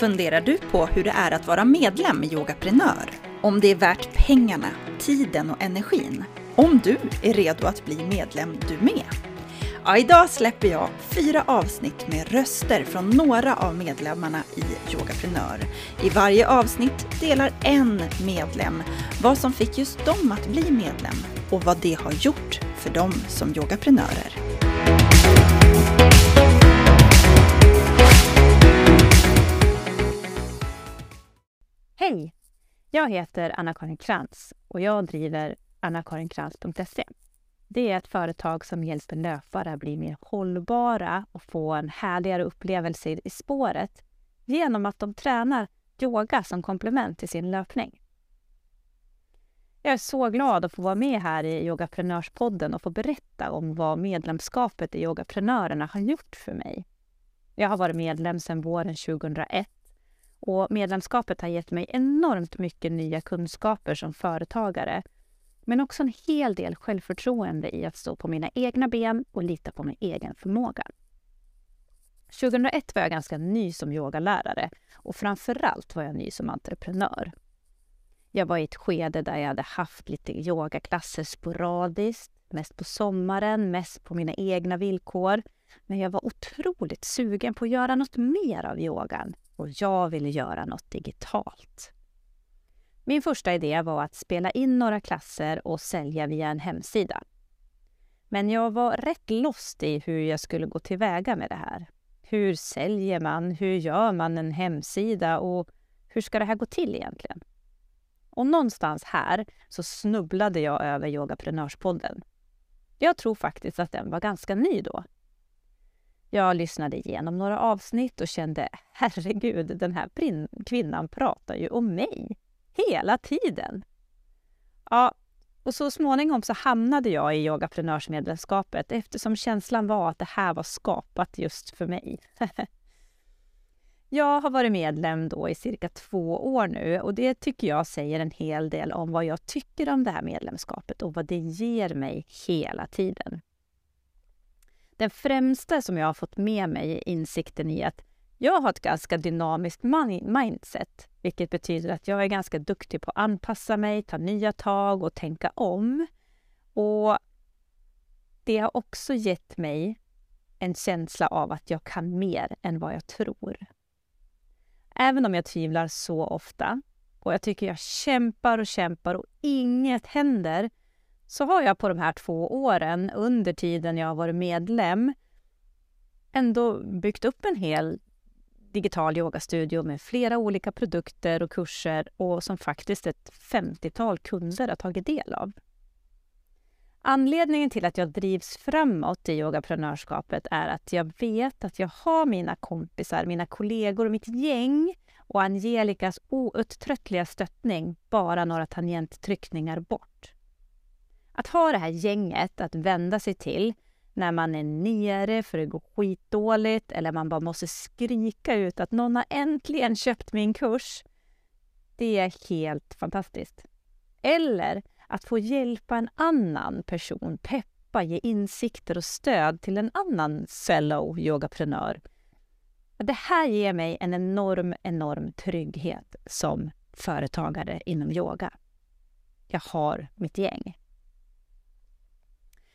Funderar du på hur det är att vara medlem i Yogaprenör? Om det är värt pengarna, tiden och energin? Om du är redo att bli medlem du med? Ja, idag släpper jag fyra avsnitt med röster från några av medlemmarna i Yogaprenör. I varje avsnitt delar en medlem vad som fick just dem att bli medlem och vad det har gjort för dem som yogaprenörer. Jag heter Anna-Karin Krantz och jag driver annakarinkrantz.se. Det är ett företag som hjälper löpare att bli mer hållbara och få en härligare upplevelse i spåret genom att de tränar yoga som komplement till sin löpning. Jag är så glad att få vara med här i Yogaprenörspodden och få berätta om vad medlemskapet i Yogaprenörerna har gjort för mig. Jag har varit medlem sedan våren 2001 och medlemskapet har gett mig enormt mycket nya kunskaper som företagare. Men också en hel del självförtroende i att stå på mina egna ben och lita på min egen förmåga. 2001 var jag ganska ny som yogalärare och framförallt var jag ny som entreprenör. Jag var i ett skede där jag hade haft lite yogaklasser sporadiskt, mest på sommaren, mest på mina egna villkor. Men jag var otroligt sugen på att göra något mer av yogan och jag ville göra något digitalt. Min första idé var att spela in några klasser och sälja via en hemsida. Men jag var rätt lost i hur jag skulle gå tillväga med det här. Hur säljer man? Hur gör man en hemsida? Och hur ska det här gå till egentligen? Och någonstans här så snubblade jag över Yogaprenörspodden. Jag tror faktiskt att den var ganska ny då. Jag lyssnade igenom några avsnitt och kände herregud, den här kvinnan pratar ju om mig hela tiden. Ja, och så småningom så hamnade jag i yogaprenörsmedlemskapet eftersom känslan var att det här var skapat just för mig. jag har varit medlem då i cirka två år nu och det tycker jag säger en hel del om vad jag tycker om det här medlemskapet och vad det ger mig hela tiden. Den främsta som jag har fått med mig är insikten i att jag har ett ganska dynamiskt mindset, vilket betyder att jag är ganska duktig på att anpassa mig, ta nya tag och tänka om. Och det har också gett mig en känsla av att jag kan mer än vad jag tror. Även om jag tvivlar så ofta och jag tycker jag kämpar och kämpar och inget händer så har jag på de här två åren, under tiden jag har varit medlem, ändå byggt upp en hel digital yogastudio med flera olika produkter och kurser och som faktiskt ett 50-tal kunder har tagit del av. Anledningen till att jag drivs framåt i yogaprenörskapet är att jag vet att jag har mina kompisar, mina kollegor och mitt gäng och Angelicas outtröttliga stöttning bara några tangenttryckningar bort. Att ha det här gänget att vända sig till när man är nere för det går skitdåligt eller man bara måste skrika ut att någon har äntligen köpt min kurs. Det är helt fantastiskt. Eller att få hjälpa en annan person, peppa, ge insikter och stöd till en annan fellow yogaprenör. Det här ger mig en enorm, enorm trygghet som företagare inom yoga. Jag har mitt gäng.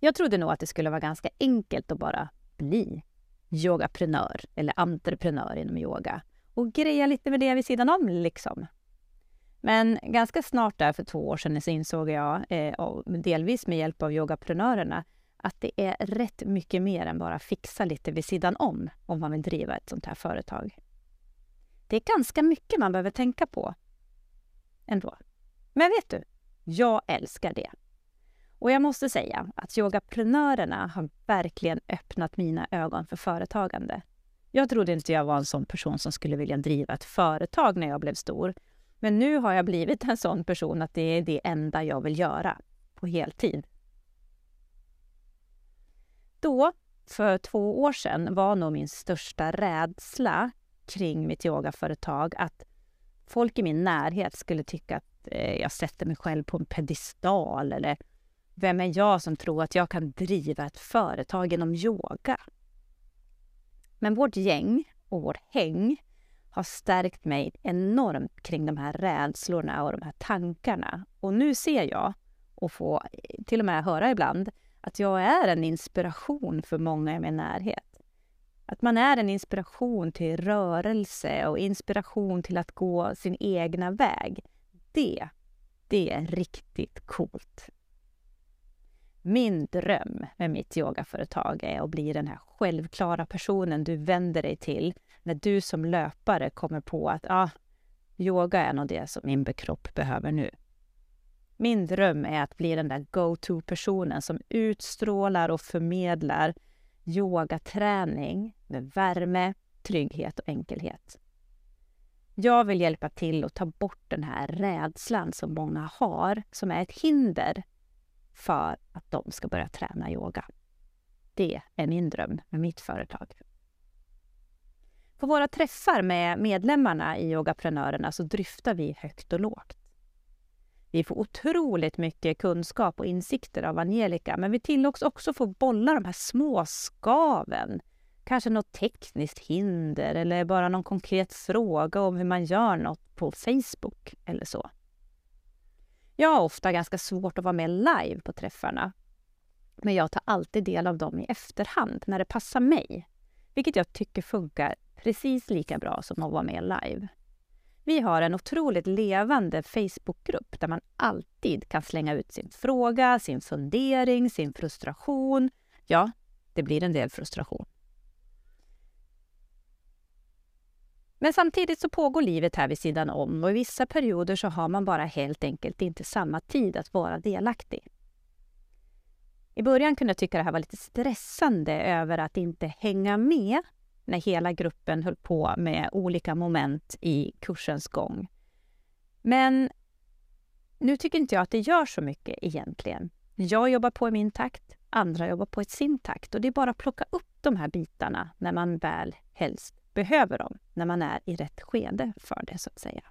Jag trodde nog att det skulle vara ganska enkelt att bara bli yogaprenör eller entreprenör inom yoga och greja lite med det vid sidan om liksom. Men ganska snart där för två år sedan så insåg jag, eh, delvis med hjälp av yogaprenörerna, att det är rätt mycket mer än bara fixa lite vid sidan om, om man vill driva ett sånt här företag. Det är ganska mycket man behöver tänka på ändå. Men vet du, jag älskar det. Och jag måste säga att yogaprenörerna har verkligen öppnat mina ögon för företagande. Jag trodde inte jag var en sån person som skulle vilja driva ett företag när jag blev stor. Men nu har jag blivit en sån person att det är det enda jag vill göra på heltid. Då, för två år sedan, var nog min största rädsla kring mitt yogaföretag att folk i min närhet skulle tycka att eh, jag sätter mig själv på en pedestal eller vem är jag som tror att jag kan driva ett företag genom yoga? Men vårt gäng och vårt häng har stärkt mig enormt kring de här rädslorna och de här tankarna. Och nu ser jag, och får till och med höra ibland, att jag är en inspiration för många i min närhet. Att man är en inspiration till rörelse och inspiration till att gå sin egna väg. Det, det är riktigt coolt. Min dröm med mitt yogaföretag är att bli den här självklara personen du vänder dig till när du som löpare kommer på att ah, yoga är nog det som min kropp behöver nu. Min dröm är att bli den där go-to-personen som utstrålar och förmedlar yogaträning med värme, trygghet och enkelhet. Jag vill hjälpa till att ta bort den här rädslan som många har, som är ett hinder för att de ska börja träna yoga. Det är min dröm med mitt företag. På våra träffar med medlemmarna i Yogaprenörerna så dryftar vi högt och lågt. Vi får otroligt mycket kunskap och insikter av Angelica, men vi tillåts också få bolla de här små skaven. Kanske något tekniskt hinder eller bara någon konkret fråga om hur man gör något på Facebook eller så. Jag har ofta ganska svårt att vara med live på träffarna. Men jag tar alltid del av dem i efterhand när det passar mig. Vilket jag tycker funkar precis lika bra som att vara med live. Vi har en otroligt levande Facebookgrupp där man alltid kan slänga ut sin fråga, sin fundering, sin frustration. Ja, det blir en del frustration. Men samtidigt så pågår livet här vid sidan om och i vissa perioder så har man bara helt enkelt inte samma tid att vara delaktig. I början kunde jag tycka det här var lite stressande över att inte hänga med när hela gruppen höll på med olika moment i kursens gång. Men nu tycker inte jag att det gör så mycket egentligen. Jag jobbar på i min takt, andra jobbar på i sin takt och det är bara att plocka upp de här bitarna när man väl helst behöver dem, när man är i rätt skede för det så att säga.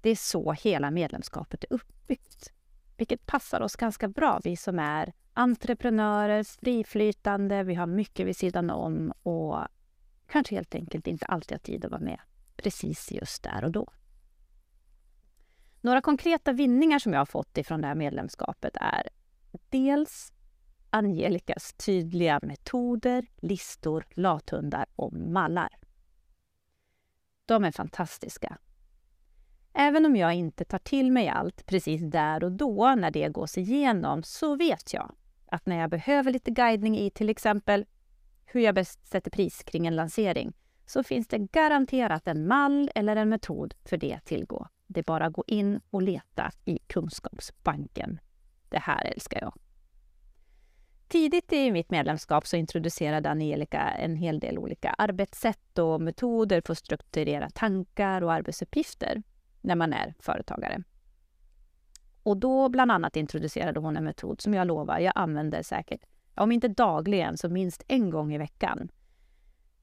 Det är så hela medlemskapet är uppbyggt, vilket passar oss ganska bra, vi som är entreprenörer, friflytande, vi har mycket vid sidan om och kanske helt enkelt inte alltid har tid att vara med precis just där och då. Några konkreta vinningar som jag har fått ifrån det här medlemskapet är dels Angelicas tydliga metoder, listor, lathundar och mallar. De är fantastiska. Även om jag inte tar till mig allt precis där och då när det gås igenom så vet jag att när jag behöver lite guidning i till exempel hur jag bäst sätter pris kring en lansering så finns det garanterat en mall eller en metod för det att tillgå. Det är bara att gå in och leta i kunskapsbanken. Det här älskar jag. Tidigt i mitt medlemskap så introducerade Angelica en hel del olika arbetssätt och metoder för att strukturera tankar och arbetsuppgifter när man är företagare. Och då bland annat introducerade hon en metod som jag lovar jag använder säkert, om inte dagligen så minst en gång i veckan.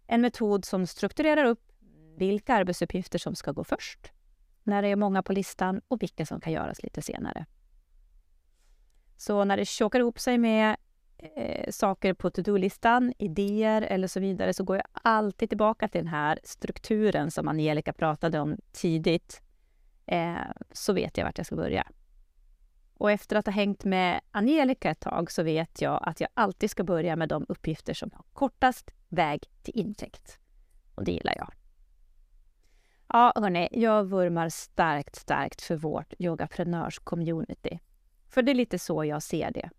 En metod som strukturerar upp vilka arbetsuppgifter som ska gå först, när det är många på listan och vilka som kan göras lite senare. Så när det tjockar ihop sig med eh, saker på to-do-listan, idéer eller så vidare, så går jag alltid tillbaka till den här strukturen som Angelica pratade om tidigt. Eh, så vet jag vart jag ska börja. Och efter att ha hängt med Angelica ett tag så vet jag att jag alltid ska börja med de uppgifter som har kortast väg till intäkt. Och det gillar jag. Ja, hörni, jag vurmar starkt, starkt för vårt yogaprenörs-community. För det är lite så jag ser det.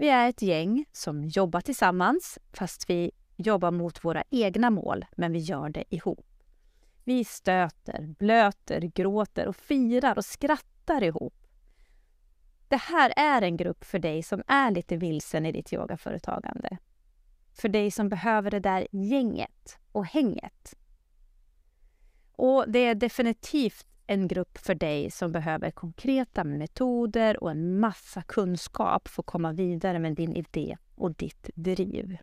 Vi är ett gäng som jobbar tillsammans, fast vi jobbar mot våra egna mål, men vi gör det ihop. Vi stöter, blöter, gråter och firar och skrattar ihop. Det här är en grupp för dig som är lite vilsen i ditt yogaföretagande. För dig som behöver det där gänget och hänget. Och det är definitivt en grupp för dig som behöver konkreta metoder och en massa kunskap för att komma vidare med din idé och ditt driv.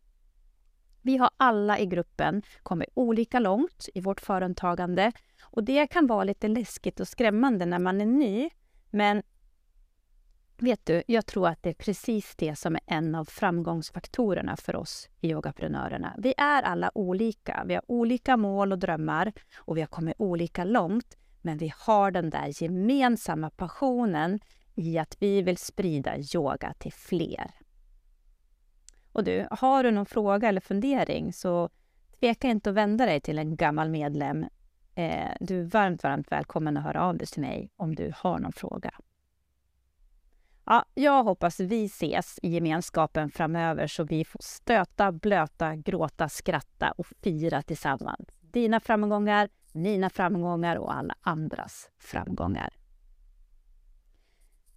Vi har alla i gruppen kommit olika långt i vårt företagande och det kan vara lite läskigt och skrämmande när man är ny. Men Vet du, jag tror att det är precis det som är en av framgångsfaktorerna för oss i yogaprenörerna. Vi är alla olika. Vi har olika mål och drömmar och vi har kommit olika långt. Men vi har den där gemensamma passionen i att vi vill sprida yoga till fler. Och du, har du någon fråga eller fundering så tveka inte att vända dig till en gammal medlem. Eh, du är varmt, varmt välkommen att höra av dig till mig om du har någon fråga. Ja, jag hoppas vi ses i gemenskapen framöver så vi får stöta, blöta, gråta, skratta och fira tillsammans. Dina framgångar, mina framgångar och alla andras framgångar.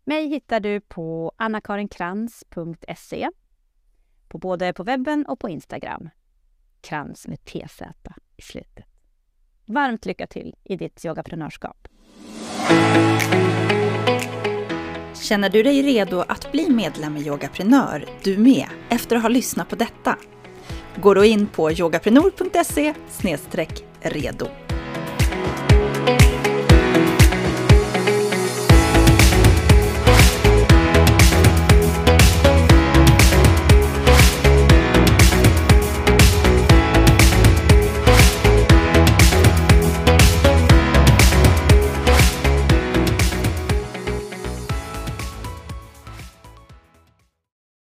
Mig hittar du på annakarinkrans.se på både på webben och på Instagram. Krans med TZ i slutet. Varmt lycka till i ditt yogaprenörskap. Känner du dig redo att bli medlem i Yogaprenör, du med, efter att ha lyssnat på detta? Gå då in på yogaprenor.se redo